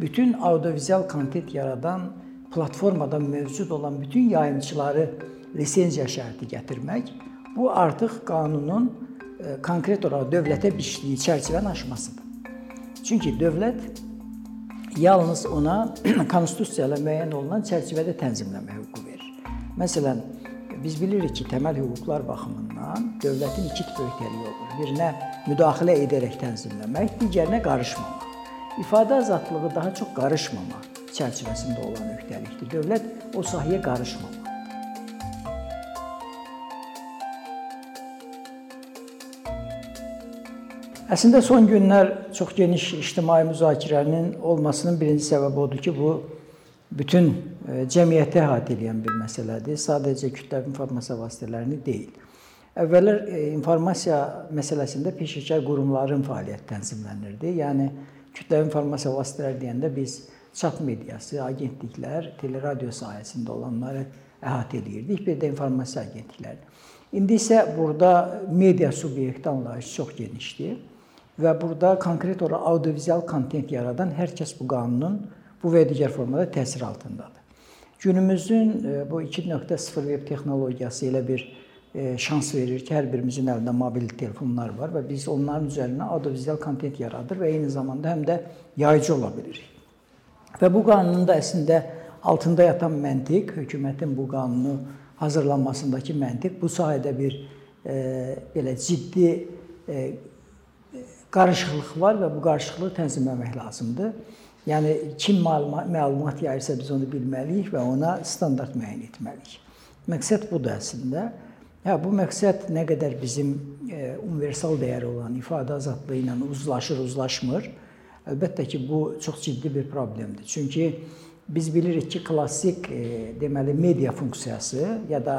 bütün audiovizual kontent yaradan platformada mövcud olan bütün yayımçıları lisenziya şərti gətirmək bu artıq qanunun e, konkret olaraq dövlətə biçdiyi çərçivəni aşmasıdır. Çünki dövlət yalnız ona konstitusiya ilə müəyyən olunan çərçivədə tənzimləmə hüququ verir. Məsələn, biz bilirik ki, təməl hüquqlar baxımından dövlətin iki tip öhdəliyi olur. Birinə müdaxilə edərək tənzimləmək, digərinə qarışmamaq. İfadə azadlığı daha çox qarışmamaq çərçivəsində olan öhdəlikdir. Dövlət o sahəyə qarışmamalı. Əslində son günlər çox geniş ictimai müzakirənin olmasının birinci səbəbi odur ki, bu bütün e, cəmiyyəti əhatə edən bir məsələdir. Sadəcə kütləvi informasiya vasitələrini deyil. Əvvəllər e, informasiya məsələsində peşəkar qurumların fəaliyyəti tənzimlənirdi. Yəni kütləvi informasiya vasitələri deyəndə biz çap mediası, agentliklər, teleradio sahəsində olanları əhatə edirdik, bir də informasiya agentlikləri. İndi isə burada media subyekti anlayışı çox genişdir və burada konkret olaraq audiovizual kontent yaradan hər kəs bu qanunun bu və digər formada təsir altındadır. Günümüzün e, bu 2.0 veb texnologiyası elə bir şans verir ki, hər birimizin əlində mobil telefonlar var və biz onların üzərinə audiovizual kontent yaradır və eyni zamanda həm də yayıcı ola bilirik. Və bu qanunun da əslində altında yatan məntiq, hökumətin bu qanunu hazırlanmasındakı məntiq bu sahədə bir e, belə ciddi e, qarışıqlıq var və bu qarışıqlığı tənzimləmək lazımdır. Yəni kim məlumat, məlumat yayırsa biz onu bilməliyik və ona standart müəyyən etməliyik. Məqsəd budur əslində. Hə, bu məqsəd nə qədər bizim e, universal dəyəri olan ifadə azadlığı ilə uzlaşır, uzlaşmır. Əlbəttə ki, bu çox ciddi bir problemdir. Çünki biz bilirik ki, klassik e, deməli media funksiyası ya da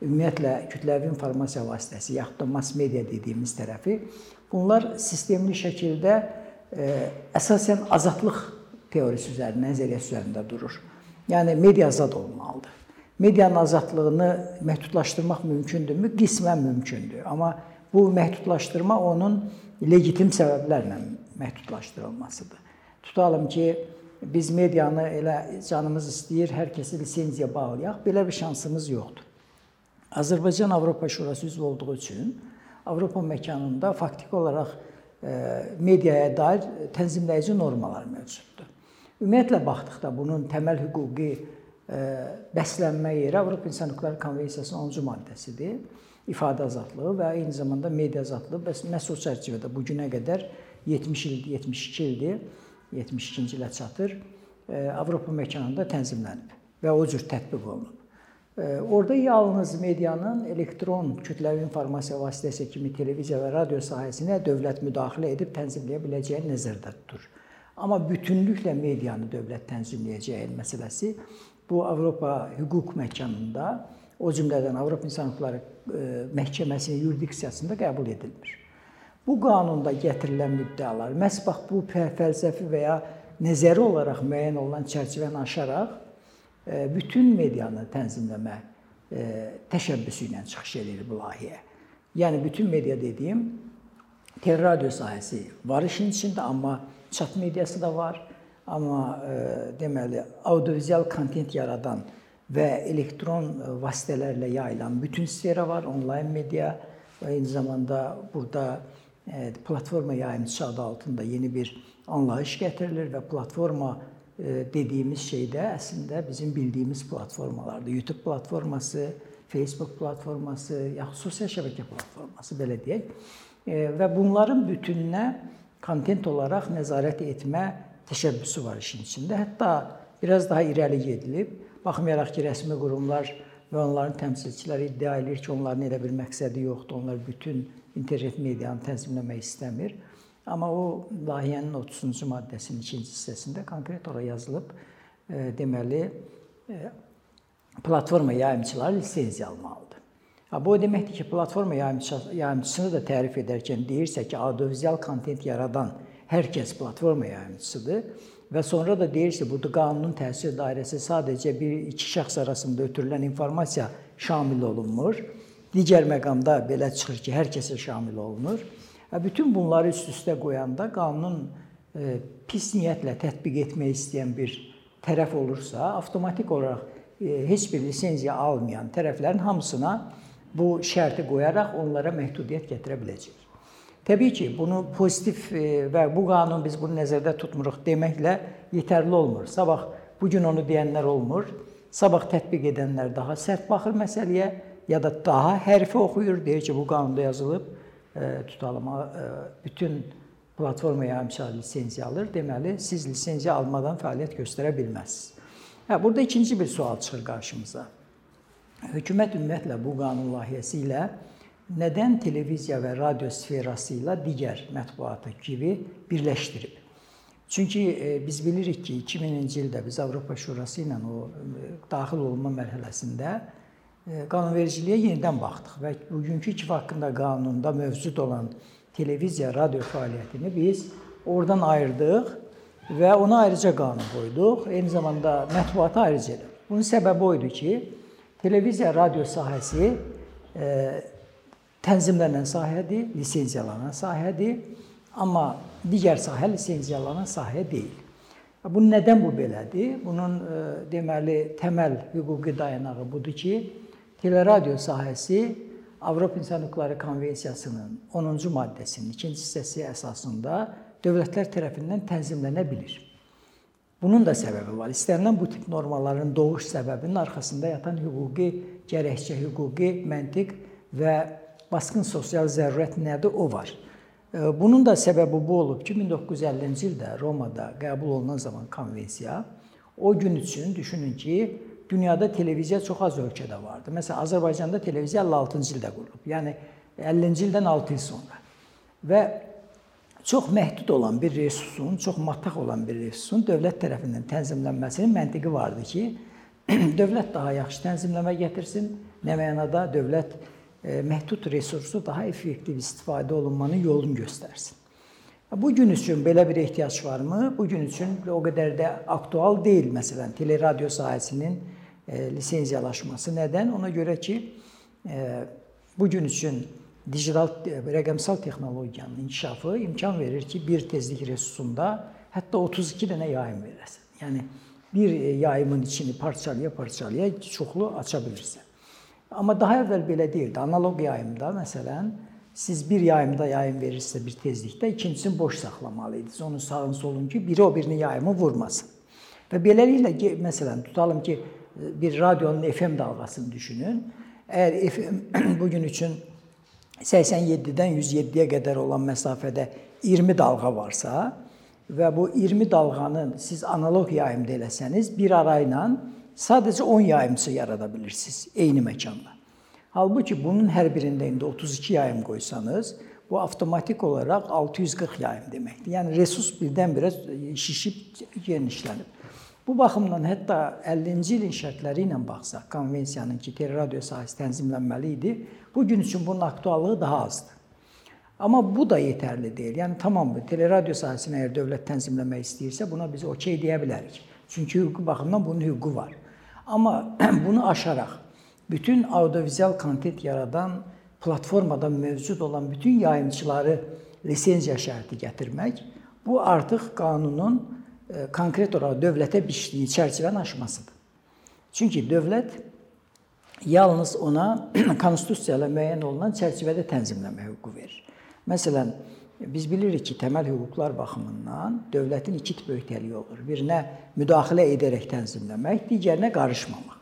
ümumiyyətlə kütləvi informasiya vasitəsi yaxud da mass media dediyimiz tərəfi Bunlar sistemli şəkildə e, əsasən azadlıq teoriyası üzərində, nəzəriyyəsi üzərində durur. Yəni media azad olmalıdır. Medianın azadlığını məhdudlaşdırmaq mümkündürmü? Qismən mümkündür. Amma bu məhdudlaşdırma onun legitim səbəblərlə məhdudlaşdırılmasıdır. Tutalım ki, biz medianı elə canımız istəyir, hər kəsi lisenziya bağlayaq. Belə bir şansımız yoxdur. Azərbaycan Avropa Şurası üzv olduğu üçün Avropa məkanında faktiki olaraq e, mediaya dair tənzimləyici normalar mövcuddur. Ümumiyyətlə baxdıqda bunun təməl hüquqi bəslənmə yeri Avropa İnsan Hüquqları Konvensiyasının 10-cu maddəsidir. İfadə azadlığı və eyni zamanda media azadlığı bəs məhz o çərçivədə bu günə qədər 70 il, 72 ildir, 72-ci ilə çatır. Avropa məkanında tənzimlənib və o cür tətbiq olunub. Orada yalnız medianın elektron kütləvi informasiya vasitəsi kimi televiziya və radio sahəsinə dövlət müdaxilə edib tənzimləyə biləcəyi nəzərdə tutulur. Amma bütünlüklə medianı dövlət tənzimləyəcəyi məsələsi bu Avropa hüquq məkanında, o cümlədən Avropa İnsan Hüquqları Məhkəməsinin yurisdiksiyasında qəbul edilmir. Bu qanunda gətirilən müddəalar məhz bax bu fəlsəfi və ya nəzəri olaraq müəyyən olunan çərçivəni aşaraq bütün medianı tənzimləmə təşəbbüsü ilə çıxış edir bu layihə. Yəni bütün media dediyim teleradio sahəsi var işin içində, amma çap mediası da var. Amma e, deməli audiovizual kontent yaradan və elektron vasitələrlə yayılan bütün sfera var, onlayn media və eyni zamanda burada e, platforma yayımçısı adı altında yeni bir anlayış gətirilir və platforma dediyimiz şey də əslində bizim bildiyimiz platformalardır. YouTube platforması, Facebook platforması, yaxud sosial şəbəkə platforması belə deyək. Və bunların bütününə kontent olaraq nəzarət etmə təşəbbüsü var işin içində. Hətta biraz daha irəli gedilib, baxmayaraq ki, rəsmi qurumlar və onların təmsilçiləri iddia edir ki, onların elə bir məqsədi yoxdur. Onlar bütün internet medianı tənzimləmək istəmir. Amma o layihənin 30-cu maddəsinin 2-ci hissəsində konkret olaraq yazılıb, e, deməli, e, platforma yayımçıları lisenziya almalıdır. Ha bu o deməkdir ki, platforma yayımçı, yayımçısını da tərif edərkən deyirsə ki, audiovizual kontent yaradan hər kəs platforma yayımçısıdır və sonra da deyirsə, bu qanunun təsir dairəsi sadəcə bir iki şəxs arasında ötürülən informasiya şamil olunmur. Digər məqamda belə çıxır ki, hər kəsə şamil olunur. Və bütün bunları üst-üstə qoyanda qanunun pis niyyətlə tətbiq etmək istəyən bir tərəf olursa, avtomatik olaraq heç bir lisenziya almayan tərəflərin hamısına bu şərti qoyaraq onlara məhdudiyyət gətirə biləcək. Təbii ki, bunu pozitiv və bu qanun biz bunu nəzərdə tutmuruq deməklə yetərli olmur. Sabah bu gün onu deyənlər olmur. Sabah tətbiq edənlər daha sərt baxır məsələyə ya da daha hərfi oxuyur, deyir ki, bu qanunda yazılıb, tutalım, bütün platforma yayımçılar lisenziya alır. Deməli, siz lisenziya almadan fəaliyyət göstərə bilməzsiniz. Hə, burada ikinci bir sual çıxır qarşımıza. Hökumət ümumiyyətlə bu qanun layihəsi ilə nədən televiziya və radio sferası ilə digər mətbuatı kimi birləşdirib? Çünki e, biz bilirik ki, 2000-ci ildə biz Avropa Şurası ilə o e, daxil olma mərhələsində e, qanunvericiliyə yenidən baxdıq və bugünkü iki haqqında qanunda mövcud olan televiziya, radio fəaliyyətini biz oradan ayırdıq və ona ayrıca qanun qoyduq. Eyni zamanda mətbuatı ayrıca. Bunun səbəbi o idi ki, televiziya, radio sahəsi tənzimlənən sahədir, lisenziyalanan sahədir, amma digər sahə lisenziyalanan sahə deyil. Bu nədən bu belədir? Bunun e, deməli təməl hüquqi dayanağı budur ki, teleradio sahəsi Avropa İnsan Hüquqları Konvensiyasının 10-cu maddəsinin 2-ci hissəsi əsasında dövlətlər tərəfindən tənzimlənə bilir. Bunun da səbəbi var. İstənilən bu tip normaların doğuş səbəbinin arxasında yatan hüquqi gərəkçə, hüquqi məntiq və basqın sosial zərurət nədir o var. Bunun da səbəbi bu olub ki, 1950-ci ildə Romada qəbul olunan zaman konvensiya o gün üçün düşünün ki, dünyada televiziya çox az ölkədə vardı. Məsələn, Azərbaycanda televiziya 56-cı ildə qurulub. Yəni 50-ci ildən 6 il sonra. Və çox məhdud olan bir resursun, çox mataq olan bir resursun dövlət tərəfindən tənzimlənməsinin məntiqi vardı ki, dövlət daha yaxşı tənzimləmə gətirsin, nə mənada dövlət e, məhdud resursu daha effektiv istifadə olunmanın yolunu göstərsin. Bu gün üçün belə bir ehtiyac varmı? Bu gün üçün o qədər də aktual deyil məsələn teleradio sahəsinin e, lisenziyalaşması. Nədən? Ona görə ki, e, bu gün üçün digital rəqəmsal texnologiyanın inkişafı imkan verir ki, bir tezlik resursunda hətta 32 dənə yayım verəsən. Yəni bir yayımın içini parçalaya-parçalaya çoxlu aça bilirsən. Amma daha əvvəl belə deyildi. Analoq yayımda məsələn siz bir yayımda yayım verirsə bir tezlikdə, ikincisini boş saxlamalıydınız. Onun sağın solun ki, biri o birini yayımı vurmasın. Və beləliklə məsələn tutalım ki, bir radionun FM dalğasını düşünün. Əgər FM bugün üçün 87-dən 107-yə qədər olan məsafədə 20 dalğa varsa və bu 20 dalğanın siz analoq yayımda eləsəniz, bir ara ilə sadəcə 10 yayımçı yarada bilirsiniz eyni məkanda. Halbuki bunun hər birində indi 32 yayım qoysanız, bu avtomatik olaraq 640 yayım deməkdir. Yəni resurs birdən-birə şişib genişlənib. Bu baxımdan hətta 50-ci ilin şərtləri ilə baxsaq, konvensiyanın ki, teleradio sahəsi tənzimlənməli idi, bu gün üçün bunun aktuallığı daha azdır. Amma bu da yetərli deyil. Yəni tamamı teleradio sahəsini əgər dövlət tənzimləmək istəyirsə, buna biz okey deyə bilərik. Çünki hüquqi baxımdan bunun hüququ var. Amma bunu aşaraq bütün audiovizual kontent yaradan platformada mövcud olan bütün yayımçıları lisenziya şərti gətirmək bu artıq qanunun E, konkret olaraq dövlətə biçdiyi çərçivəni aşmasıdır. Çünki dövlət yalnız ona konstitusiya ilə müəyyən olunan çərçivədə tənzimləmə hüququ verir. Məsələn, biz bilirik ki, təməl hüquqlar baxımından dövlətin iki tip öhdəliyi olur. Birinə müdaxilə edərək tənzimləmək, digərinə qarışmamaq.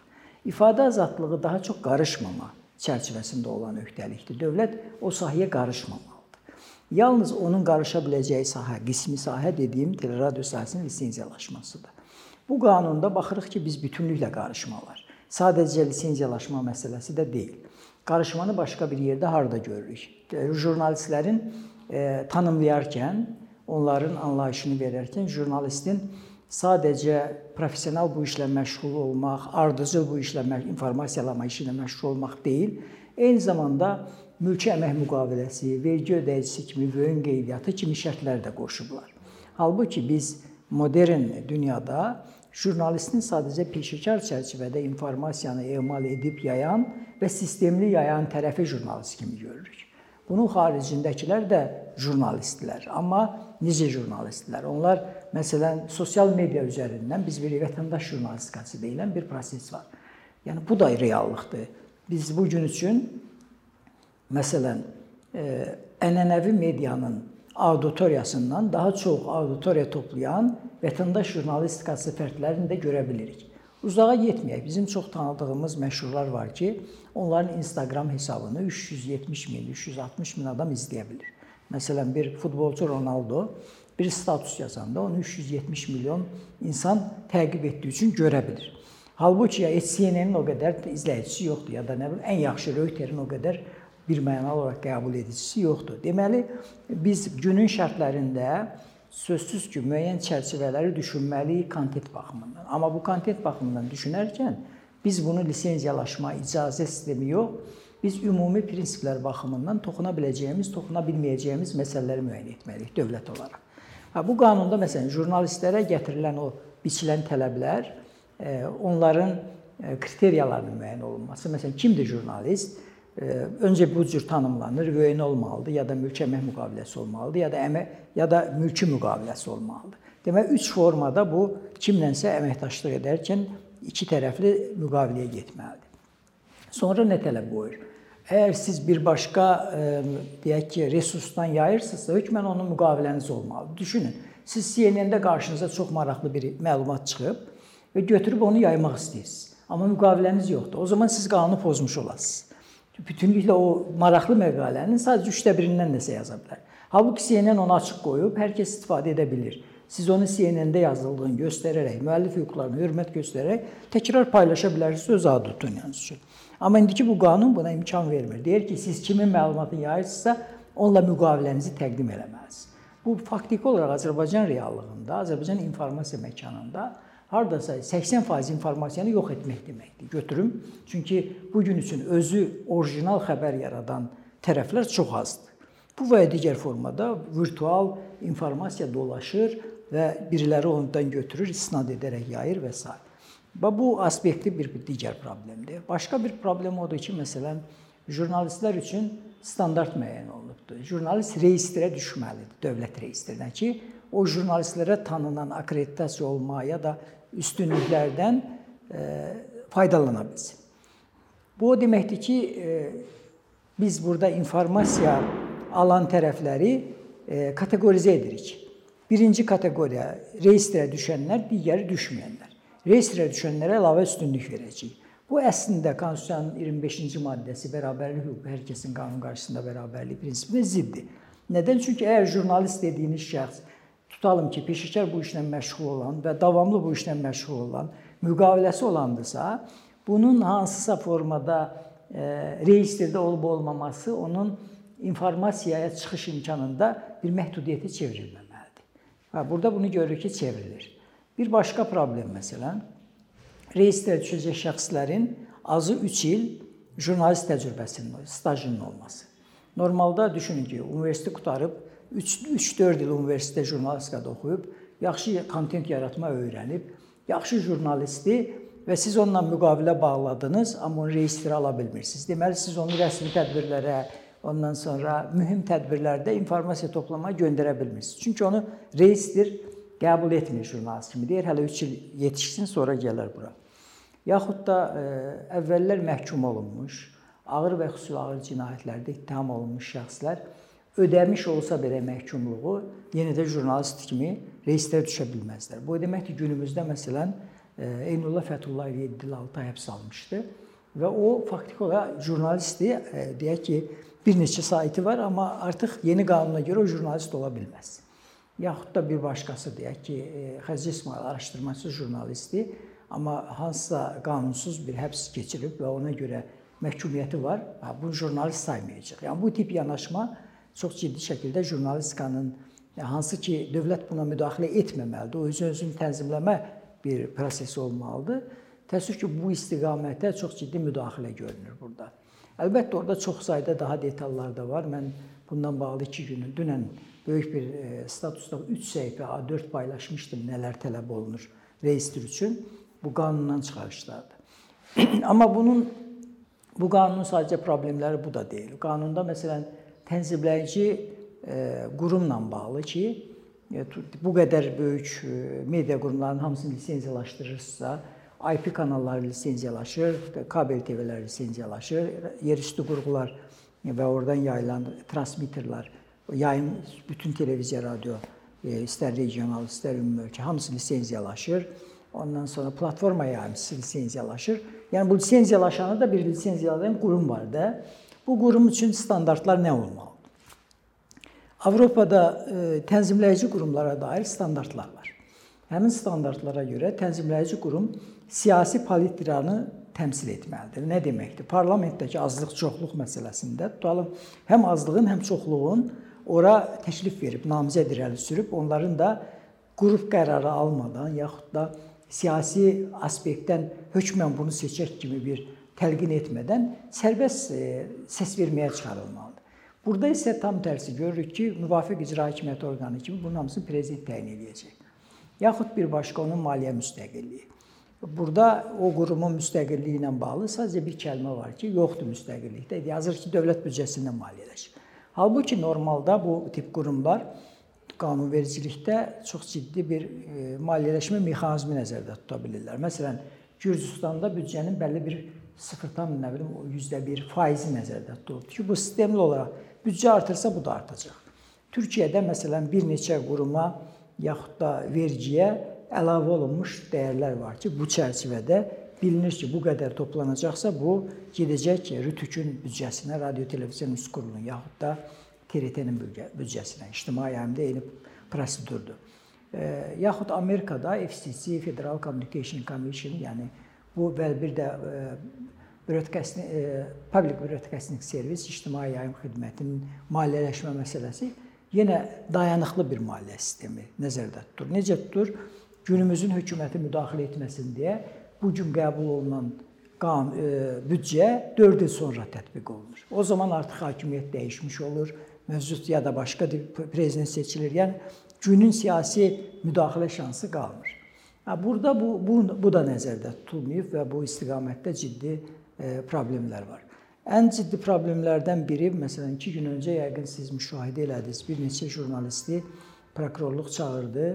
İfadə azadlığı daha çox qarışmama çərçivəsində olan öhdəlikdir. Dövlət o sahəyə qarışmamalı. Yalnız onun qarışa biləcəyi sahə, qismi sahə dediyim teleradio sahəsinin lisenziyalaşmasıdır. Bu qanunda baxırıq ki, biz bütünlüklə qarışma var. Sadəcə lisenziyalaşma məsələsi də deyil. Qarışmanı başqa bir yerdə harda görürük? Jurnalistlərin tanımlayarkən, onların anlayışını verərkən jurnalistin sadəcə professional bu işlə məşğul olmaq, ardıcıl bu işlə informasiyalanma işi ilə məşğul olmaq deyil, eyni zamanda mülki əmək müqaviləsi, vergi ödəyicisi kimi böyün qeydiyyatı kimi şərtlər də qoşublar. Halbuki biz modern dünyada jurnalistin sadəcə peşəkar çərçivədə informasiyanı emal edib yayan və sistemli yayan tərəfi jurnalist kimi görürük. Bunun xaricindəkilər də jurnalistlər. Amma necə jurnalistlər? Onlar məsələn sosial media üzərindən biz bir vətəndaş jurnalistikası deyilən bir proses var. Yəni bu da reallıqdır. Biz bu gün üçün məsələn e, ənənəvi medianın auditoriyasından daha çox auditoriya toplayan vətəndaş jurnalistikası fərdlərini də görə bilirik. Uzağa getməyək. Bizim çox tanıdığımız məşhurlar var ki, onların Instagram hesabını 370 min, 360 min adam izləyə bilir. Məsələn, bir futbolçu Ronaldo bir status yazanda onu 370 milyon insan təqib etdiyi üçün görə bilir. Halbuki ya CNN-in o qədər izləyicisi yoxdur ya da nə bilim ən yaxşı Reuters-in o qədər bir mənalı olaraq qəbul edicisi yoxdur. Deməli, biz günün şərtlərində sözsüz ki, müəyyən çərçivələri düşünməliyik kontent baxımından. Amma bu kontent baxımından düşünərkən biz bunu lisenziyalaşma, icazə sistemi yox, biz ümumi prinsiplər baxımından toxuna biləcəyimiz, toxuna bilməyəcəyimiz məsələləri müəyyən etməliyik dövlət olaraq. Ha bu qanunda məsələn jurnalistlərə gətirilən o biçilən tələblər, e, onların e, kriteriyalarının müəyyən olunması. Məsələn, kimdir jurnalist? Öncə bu cür tanımlanır, vəyin olmalıdır, ya da mülki əmək müqaviləsi olmalıdır, ya da əmək ya da mülki müqaviləsi olmalıdır. Demək, üç formada bu kimlənsə əməkdaşlıq edərkən iki tərəfli müqaviləyə getməlidir. Sonra nə tələb qoyur? Əgər siz bir başqa e, deyək ki, resursdan yayırsınızsa, hökmən onun müqaviləniz olmalıdır. Düşünün, siz CNN-də qarşınıza çox maraqlı bir məlumat çıxıb və götürüb onu yaymaq istəyirsiniz. Amma müqaviləniz yoxdur. O zaman siz qanunu pozmuş olasınız. Bütünlüklə o maraqlı məqalənin sadəcə 3də birindən nəsə yaza bilər. Halbuki CNN onu açıq qoyub hər kəs istifadə edə bilir. Siz onu CNN-də yazıldığını göstərərək, müəllif hüquqlarına hörmət göstərərək təkrar paylaşa bilərsiniz öz auditoriyanız üçün. Amma indiki bu qanun buna imkan vermir. Deyir ki, siz kimin məlumatını yayırsınızsa, onunla müqavilənizi təqdim etməlisiniz. Bu faktiki olaraq Azərbaycan reallığında, Azərbaycan informasiya məkanında hardasa 80% informasiyanı yox etmək deməkdir. Götürüm. Çünki bu gün üçün özü orijinal xəbər yaradan tərəflər çox azdır. Bu və digər formada virtual informasiya dolaşır və biriləri ondan götürür, istinad edərək yayır və s. Və bu aspekti bir, bir digər problemdir. Başqa bir problem odur ki, məsələn, jurnalistlər üçün standart müəyyən olunubdur. Jurnalist reyestrə düşməlidir, dövlət reyestrinə ki, o jurnalistlərə tanınan akkreditasiya olma ya da üstünlüklərdən e, faydalana bilsin. Bu o deməkdir ki, e, biz burada informasiya alan tərəfləri e, kateqorizə edirik. Birinci kateqoriya reyestrə düşənlər, digəri düşməyənlər reyestrə düşənlərə əlavə üstünlük verəcəyik. Bu əslində Konstitusiyanın 25-ci maddəsi bərabərlik hüququ hər kəsin qanun qarşısında bərabərlik prinsipinə ziddir. Nədən? Çünki əgər jurnalist dediyiniz şəxs tutalım ki, peşəkar bu işlə məşğul olan və davamlı bu işlə məşğul olan, müqaviləsi olandısa, bunun hansısa formada e, reyestrdə olub olmaması onun informasiyaya çıxış imkanında bir məhdudiyyətə çevrilməməlidir. Və burada bunu görürük ki, çevrilir. Bir başqa problem məsələn, reyestrə düşəcək şəxslərin azı 3 il jurnalist təcrübəsinin, stajının olması. Normalda düşünün ki, universitet qutarıb 3-4 il universitetdə jurnalistikada oxuyub, yaxşı kontent yaratma öyrənib, yaxşı jurnalisti və siz onunla müqavilə bağladınız, amma onu reyestrə ala bilmirsiniz. Deməli siz onu rəsmi tədbirlərə, ondan sonra mühüm tədbirlərdə informasiya toplamaya göndərə bilmirsiniz. Çünki onu reyestr qəbul etmir jurnalist kimi. Deyir, hələ 3 il yetişsin, sonra gələr bura. Yaxud da ə, e, əvvəllər məhkum olunmuş, ağır və xüsusi ağır cinayətlərdə ittiham olunmuş şəxslər ödəmiş olsa belə məhkumluğu yenə də jurnalist kimi reyestrə düşə bilməzlər. Bu deməkdir günümüzdə məsələn e, Eynullah Fətullayev 7 il 6 ay həbs almışdı və o faktiki olaraq jurnalistdir. E, deyək ki, bir neçə saytı var, amma artıq yeni qanuna görə o jurnalist ola bilməz yaxud da bir başqası deyək ki, e, Xəzri İsmail araşdırmacı jurnalistdir, amma hansısa qanunsuz bir həbs keçirib və ona görə məhkumiyyəti var, bu jurnalist saymayacaq. Yəni bu tip yanaşma çox ciddi şəkildə jurnalistikanın hansı ki, dövlət buna müdaxilə etməməlidir, o özünü tənzimləmə bir prosesi olmalıdır. Təəssüf ki, bu istiqamətdə çox ciddi müdaxilə görünür burada. Əlbəttə orada çox sayda daha detallar da var. Mən bundan bağlı 2 gün dünən böyük bir e, statusda 3 səhifə A4 paylaşmışdım nələr tələb olunur reestr üçün. Bu qanundan çıxarışlardır. Amma bunun bu qanunun sadəcə problemləri bu da deyil. Qanunda məsələn tənzimləyici qurumla bağlı ki, bu qədər böyük media qurumlarının hamısını lisenziyalaşdırırsa, IP kanalları lisenziyalaşır, kabel TV-lər lisenziyalaşır, yerüstü qurğular və oradan yayılan transmitterlər, yayım bütün televiziya, radio, istər regional, istər ümumi ölkə hamısı lisenziyalaşır. Ondan sonra platforma yayımçısı lisenziyalaşır. Yəni bu lisenziyalaşanı da bir lizenziyalayan qurum var da. Bu qurum üçün standartlar nə olmalıdır? Avropada e, tənzimləyici qurumlara dair standartlar var. Həmin standartlara görə tənzimləyici qurum siyasi palitranı təmsil etməlidir. Nə deməkdir? Parlamentdəki azlıq-çoxluq məsələsində tutalım, həm azlığın, həm çoxluğun ora təklif verib, namizəd irəli sürüb, onların da qrup qərarı almadan yaxud da siyasi aspektdən hökmən bunu seçək kimi bir təlqin etmədən sərbəst e, səs verməyə çıxarılmalıdır. Burada isə tam tərsi görürük ki, müvafiq icra hakimiyyəti orqanı kimi bunun hamısını prezident təyin edəcək. Yaxud bir başqa onun maliyyə müstəqilliyi. Burada o qurumun müstəqilliyi ilə bağlı sadəcə bir kəlmə var ki, yoxdur müstəqillikdə. Yazır ki, dövlət büdcəsindən maliyyələşir. Halbuki normalda bu tip qurumlar qanunvericilikdə çox ciddi bir e, maliyyələşmə mexanizmi nəzərdə tuta bilirlər. Məsələn, Gürcüstanda büdcənin bəlli bir 0,1 nə bilim %1 faizi nəzərdə tutulub ki, bu sistemli olaraq büdcə artırsa bu da artacaq. Türkiyədə məsələn bir neçə quruma yaxud da vergiyə əlavə olunmuş dəyərlər var ki, bu çərçivədə bilinir ki, bu qədər toplanacaqsa bu gedəcək RTÜK-ün büdcəsinə, Radio Televiziya Nüs Qurulunun yaxud da TRT-nin büdcəsinə. İctimai yayımda eyni prosedurdur. E, yaxud Amerikada FCC, Federal Communication Commission, yəni bu və bir də e, Broadcasting e, Public Broadcasting Service ictimai yayım xidmətinin maliyyələşmə məsələsi yenə dayanıqlı bir maliyyə sistemi nəzərdə tutulur. Necə tutulur? Günümüzün hökuməti müdaxilə etməsin deyə bu gün qəbul olunan qanun e, büdcə 4 il sonra tətbiq olunur. O zaman artıq hakimiyyət dəyişmiş olur, mövcud ya da başqa prezident seçilir. Yəni günün siyasi müdaxilə şansı qalmır. Burada bu bu bu da nəzərdə tutulmayıb və bu istiqamətdə ciddi e, problemlər var. Ən ciddi problemlərdən biri, məsələn, 2 gün öncə yəqin siz müşahidə elədiniz, bir neçə jurnalisti prokurorluq çağırdı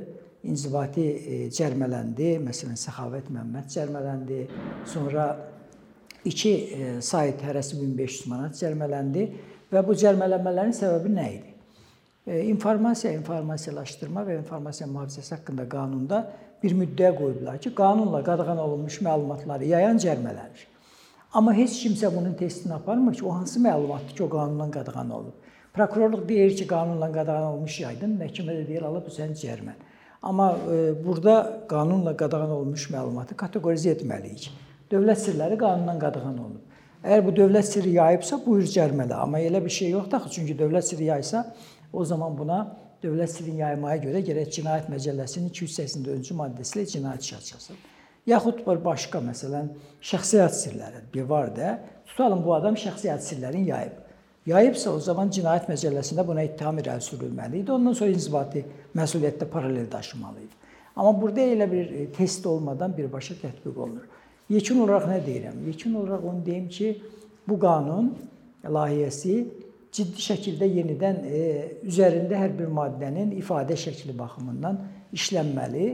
inzibati e, cərmələndi. Məsələn, Səxavət Məmməd cərmələndi. Sonra iki e, sayt hərəsi 1500 manat cərmələndi və bu cərmələnmələrin səbəbi nə idi? İnformasiya, informasiyalaşdırma və informasiya mühafizəsi haqqında qanunda bir müddəa qoyublar ki, qanunla qadağan olunmuş məlumatları yayan cərmələnir. Amma heç kimsə bunun testini aparmır ki, o hansı məlumatdır ki, o qanunla qadağan olunub. Prokurorluq deyir ki, qanunla qadağan olmuş yaydın, məhkəmə də deyir, alıb bu sənin cərmən. Amma e, burada qanunla qadağan olunmuş məlumatı kateqorizə etməliyik. Dövlət sirləri qanunla qadağan olunub. Əgər bu dövlət sirri yayıbsa, buyur cərmələ. Amma elə bir şey yoxdur axı, çünki dövlət sirri yaysa, o zaman buna dövlət sirrini yaymaya görə gərək Cinayət Məcəlləsinin 284-cü maddəsi ilə cinayət işi açılsın. Yaxud bir başqa, məsələn, şəxsiyyət sirləri bir var da, tutalım bu adam şəxsiyyət sirlərini yayıb. Yayıbsa o zaman cinayət məcəlləsində buna ittiham irəli sürülməli idi. Ondan sonra inzibati məsuliyyətdə paralel daşımalı idi. Amma burada elə bir e, test olmadan birbaşa tətbiq olunur. Yekun olaraq nə deyirəm? Yekun olaraq onu deyim ki, bu qanun layihəsi ciddi şəkildə yenidən e, üzərində hər bir maddənin ifadə şəkli baxımından işlənməli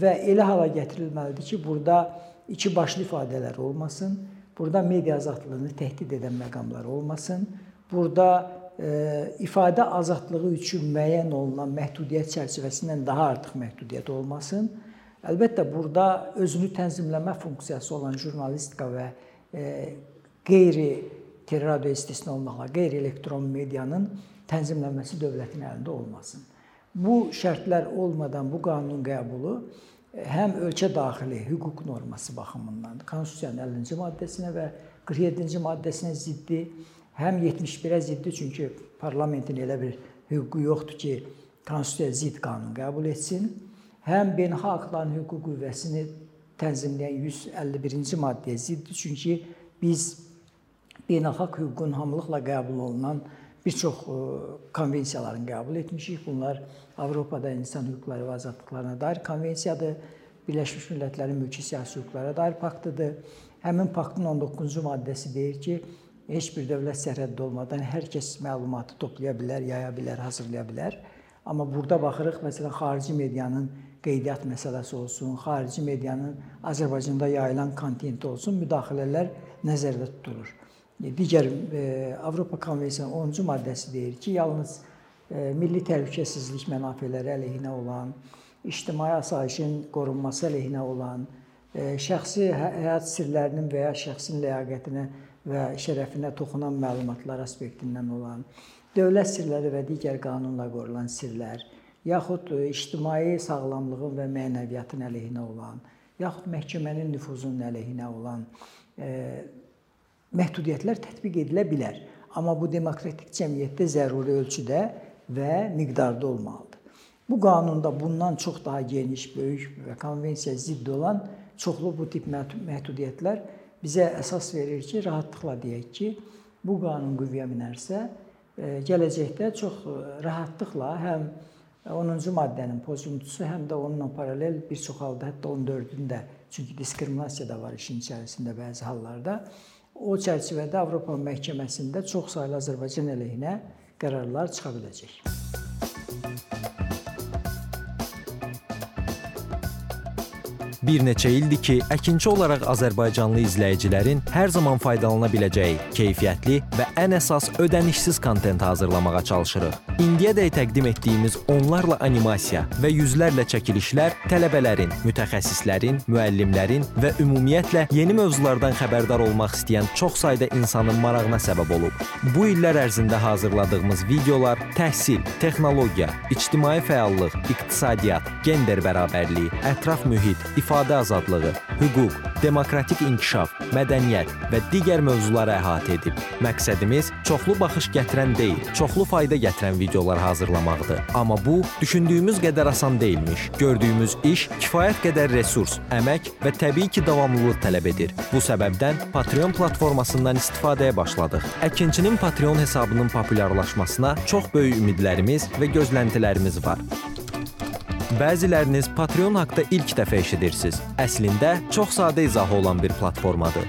və elə hala gətirilməlidir ki, burada iki başlı ifadələr olmasın, burada media azadlığını təhdid edən məqamlar olmasın burada e, ifadə azadlığı üçün müəyyən olunan məhdudiyyət çərçivəsindən daha artıq məhdudiyyət olmasın. Əlbəttə burada özünü tənzimləmə funksiyası olan jurnalistika və e, qeyri teleradio istisna olmaqla qeyri-elektron medianın tənzimlənməsi dövlətin əlində olmasın. Bu şərtlər olmadan bu qanunun qəbulu e, həm ölkə daxili hüquq norması baxımından Konstitusiyanın 50-ci maddəsinə və 47-ci maddəsinə ziddi həm 71-ə ziddi, çünki parlamentin elə bir hüququ yoxdur ki, konstitusiyaya zidd qanun qəbul etsin. Həm beynəlxalq hüquqların hüquq qüvvəsini tənzimləyən 151-ci maddəyə ziddir, çünki biz beynəlxalq hüququn hamılıqla qəbul olunan bir çox e, konvensiyaların qəbul etmişik. Bunlar Avropada insan hüquqları və azadlıqlarına dair konvensiyadır. Birləşmiş Millətlərin mülki siyasi hüquqlara dair paktıdır. Həmin paktın 19-cu maddəsi deyir ki, heç bir dövlət sərhəddi olmadan hər kəs məlumatı toplaya bilər, yaya bilər, hazırlaya bilər. Amma burada baxırıq, məsələn, xarici medianın qeydiyyat məsələsi olsun, xarici medianın Azərbaycanda yayılan kontenti olsun, müdaxilələr nəzərdə tutulur. Digər e, Avropa Konvensiyasının 10-cu maddəsi deyir ki, yalnız e, milli təhlükəsizlik mənafeləri əleyhinə olan, ictimai asayişin qorunması əleyhinə olan, e, şəxsi hə, həyat sirlərinin və ya şəxsin ləyaqətinə və şərəfinə toxunan məlumatlar aspektindən olan, dövlət sirləri və digər qanunla qorulan sirlər, yaxud ictimai sağlamlığın və mənəviyyatın əleyhinə olan, yaxud məhkəmənin nüfuzunun əleyhinə olan məhdudiyyətlər tətbiq edilə bilər. Amma bu demokratik cəmiyyətdə zəruri ölçüdə və miqdarda olmalıdır. Bu qanunda bundan çox daha geniş, böyük və konvensiya zidd olan çoxlu bu tip məhdudiyyətlər bizə əsas verir ki, rahatlıqla deyək ki, bu qanun qüvvəyə minərsə, e, gələcəkdə çox rahatlıqla həm 10-cu maddənin pozuntusu, həm də onunla paralel bir çox halda, hətta 14-ün də, çünki diskriminasiya da var işin içərisində bəzi hallarda, O çərçivədə Avropa məhkəməsində çoxsaylı Azərbaycan əleyhinə qərarlar çıxa biləcək. Bir neçə ildir ki, əkinçi olaraq azərbaycanlı izləyicilərin hər zaman faydalana biləcəyi keyfiyyətli və ən əsas ödənişsiz kontent hazırlamağa çalışırıq. İndiyədək təqdim etdiyimiz onlarla animasiya və yüzlərlə çəkilişlər tələbələrin, mütəxəssislərin, müəllimlərin və ümumiyyətlə yeni mövzulardan xəbərdar olmaq istəyən çox sayda insanın marağına səbəb olub. Bu illər ərzində hazırladığımız videolar təhsil, texnologiya, ictimai fəallıq, iqtisadiyyat, gender bərabərliyi, ətraf mühit, ifadə azadlığı, hüquq, demokratik inkişaf, mədəniyyət və digər mövzuları əhatə edib. Məqsədimiz çoxlu baxış gətirən deyil, çoxlu fayda gətirən videolar hazırlamaqdır. Amma bu düşündüyümüz qədər asan deyilmiş. Gördüyümüz iş kifayət qədər resurs, əmək və təbii ki, davamlılıq tələb edir. Bu səbəbdən Patreon platformasından istifadəyə başladıq. Əkinçinin Patreon hesabının populyarlaşmasına çox böyük ümidlərimiz və gözləntilərimiz var. Bəziləriniz Patreon haqqında ilk dəfə eşidirsiniz. Əslində çox sadə izahı olan bir platformadır.